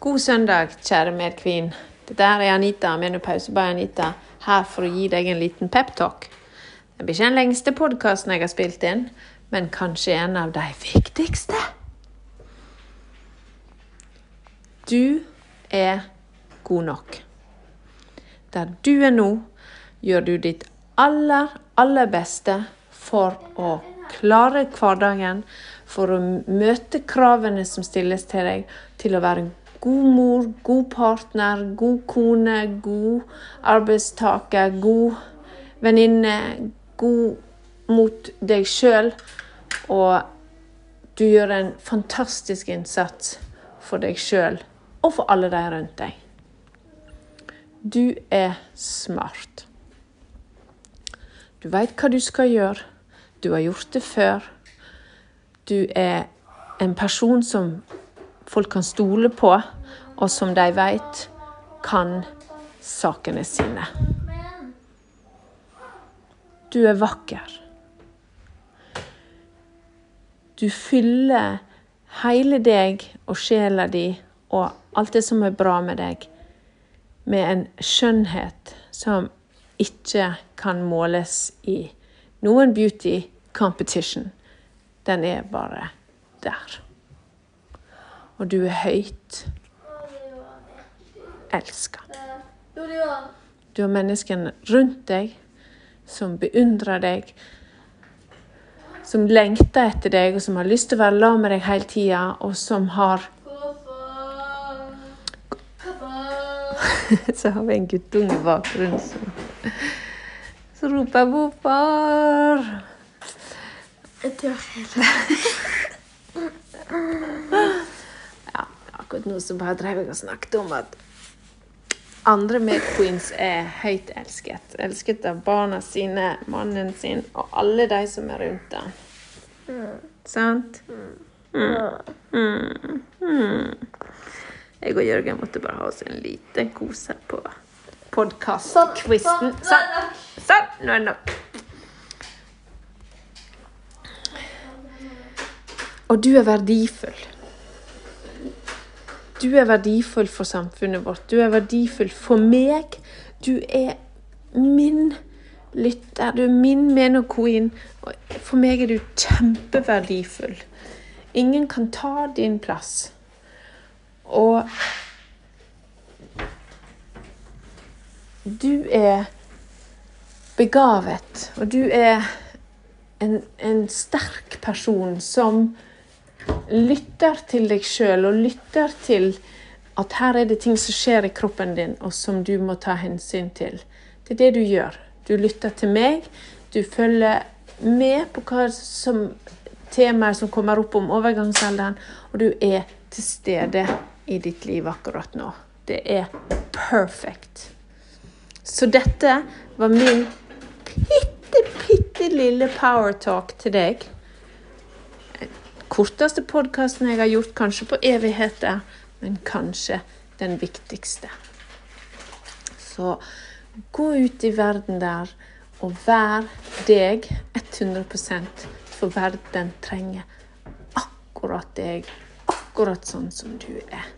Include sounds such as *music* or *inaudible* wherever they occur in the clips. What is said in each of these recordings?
God søndag, kjære medkvinn. Dette er Anita, Menopause by Anita, her for å gi deg en liten peptalk. Det blir ikke den lengste podkasten jeg har spilt inn, men kanskje en av de viktigste. Du er god nok. Der du er nå, gjør du ditt aller, aller beste for å klare hverdagen, for å møte kravene som stilles til deg, til å være god mor, god partner, god kone, god arbeidstaker, god venninne, god mot deg sjøl. Og du gjør en fantastisk innsats for deg sjøl og for alle de rundt deg. Du er smart. Du veit hva du skal gjøre. Du har gjort det før. Du er en person som folk kan stole på, og som de vet kan sakene sine. Du er vakker. Du fyller hele deg og sjela di og alt det som er bra med deg, med en skjønnhet som ikke kan måles i noen beauty competition. Den er bare der. Og du er høyt elska. Du har menneskene rundt deg som beundrer deg, som lengter etter deg, og som har lyst til å være sammen med deg hele tida, og som har *laughs* Så har vi en guttunge i bakgrunnen som, som roper 'Hvorfor?' Jeg dør helt. Akkurat nå så bare drev jeg og snakket om at andre medqueens er høyt elsket. Elsket av barna sine, mannen sin og alle de som er rundt dem. Sant? Mm. Mm. Mm. Jeg og Jørgen måtte bare ha oss en liten kos her på podkast-quizen. Sånn. Sånn, nå er det nok. Og du er verdifull. Du er verdifull for samfunnet vårt. Du er verdifull for meg. Du er min lytter. Du er min men Og for meg er du kjempeverdifull. Ingen kan ta din plass. Og du er begavet, og du er en, en sterk person som lytter til deg sjøl og lytter til at her er det ting som skjer i kroppen din, og som du må ta hensyn til. Det er det du gjør. Du lytter til meg. Du følger med på hva som temaer som kommer opp om overgangsalderen, og du er til stede i ditt liv akkurat nå. Det er perfect. Så dette var min bitte, bitte lille power talk til deg. Korteste podkasten jeg har gjort, kanskje på evigheter, men kanskje den viktigste. Så gå ut i verden der og vær deg 100% for verden trenger akkurat deg, akkurat sånn som du er.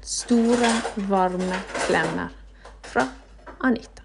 Store, varme klemmer fra Anita.